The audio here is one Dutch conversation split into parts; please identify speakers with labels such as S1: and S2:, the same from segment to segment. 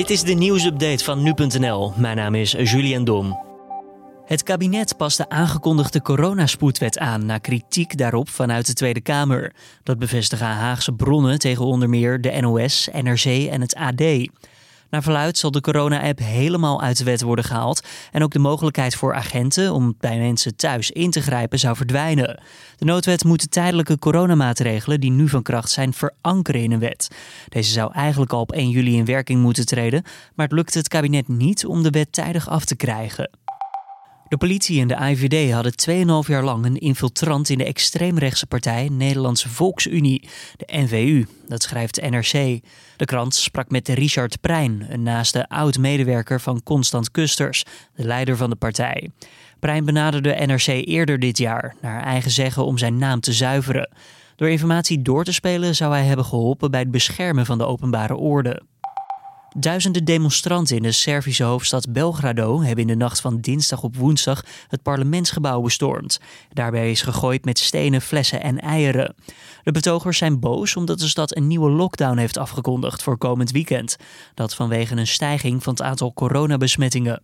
S1: Dit is de nieuwsupdate van nu.nl. Mijn naam is Julian Dom. Het kabinet past de aangekondigde coronaspoedwet aan na kritiek daarop vanuit de Tweede Kamer. Dat bevestigen Haagse bronnen tegen onder meer de NOS, NRC en het AD. Naar verluid zal de corona-app helemaal uit de wet worden gehaald en ook de mogelijkheid voor agenten om bij mensen thuis in te grijpen zou verdwijnen. De noodwet moet de tijdelijke coronamaatregelen die nu van kracht zijn verankeren in een wet. Deze zou eigenlijk al op 1 juli in werking moeten treden, maar het lukte het kabinet niet om de wet tijdig af te krijgen. De politie en de IVD hadden 2,5 jaar lang een infiltrant in de extreemrechtse partij Nederlandse Volksunie, de NVU. Dat schrijft NRC. De krant sprak met Richard Prijn, een naaste oud-medewerker van Constant Kusters, de leider van de partij. Prijn benaderde NRC eerder dit jaar, naar eigen zeggen om zijn naam te zuiveren. Door informatie door te spelen zou hij hebben geholpen bij het beschermen van de openbare orde. Duizenden demonstranten in de Servische hoofdstad Belgrado hebben in de nacht van dinsdag op woensdag het parlementsgebouw bestormd. Daarbij is gegooid met stenen, flessen en eieren. De betogers zijn boos omdat de stad een nieuwe lockdown heeft afgekondigd voor komend weekend. Dat vanwege een stijging van het aantal coronabesmettingen.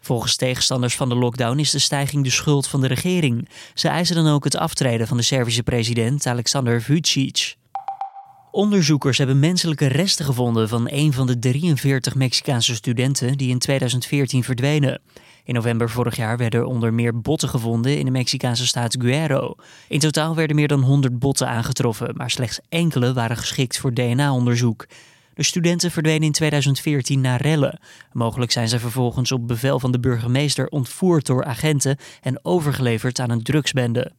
S1: Volgens tegenstanders van de lockdown is de stijging de schuld van de regering. Ze eisen dan ook het aftreden van de Servische president Alexander Vucic. Onderzoekers hebben menselijke resten gevonden van een van de 43 Mexicaanse studenten die in 2014 verdwenen. In november vorig jaar werden er onder meer botten gevonden in de Mexicaanse staat Guerrero. In totaal werden meer dan 100 botten aangetroffen, maar slechts enkele waren geschikt voor DNA-onderzoek. De studenten verdwenen in 2014 naar rellen. Mogelijk zijn ze vervolgens op bevel van de burgemeester ontvoerd door agenten en overgeleverd aan een drugsbende.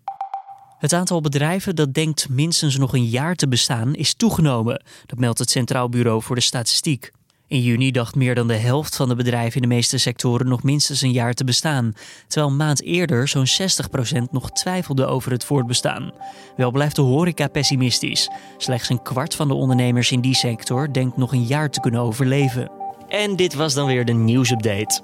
S1: Het aantal bedrijven dat denkt minstens nog een jaar te bestaan is toegenomen. Dat meldt het Centraal Bureau voor de Statistiek. In juni dacht meer dan de helft van de bedrijven in de meeste sectoren nog minstens een jaar te bestaan, terwijl een maand eerder zo'n 60% nog twijfelde over het voortbestaan. Wel blijft de horeca pessimistisch. Slechts een kwart van de ondernemers in die sector denkt nog een jaar te kunnen overleven. En dit was dan weer de nieuwsupdate.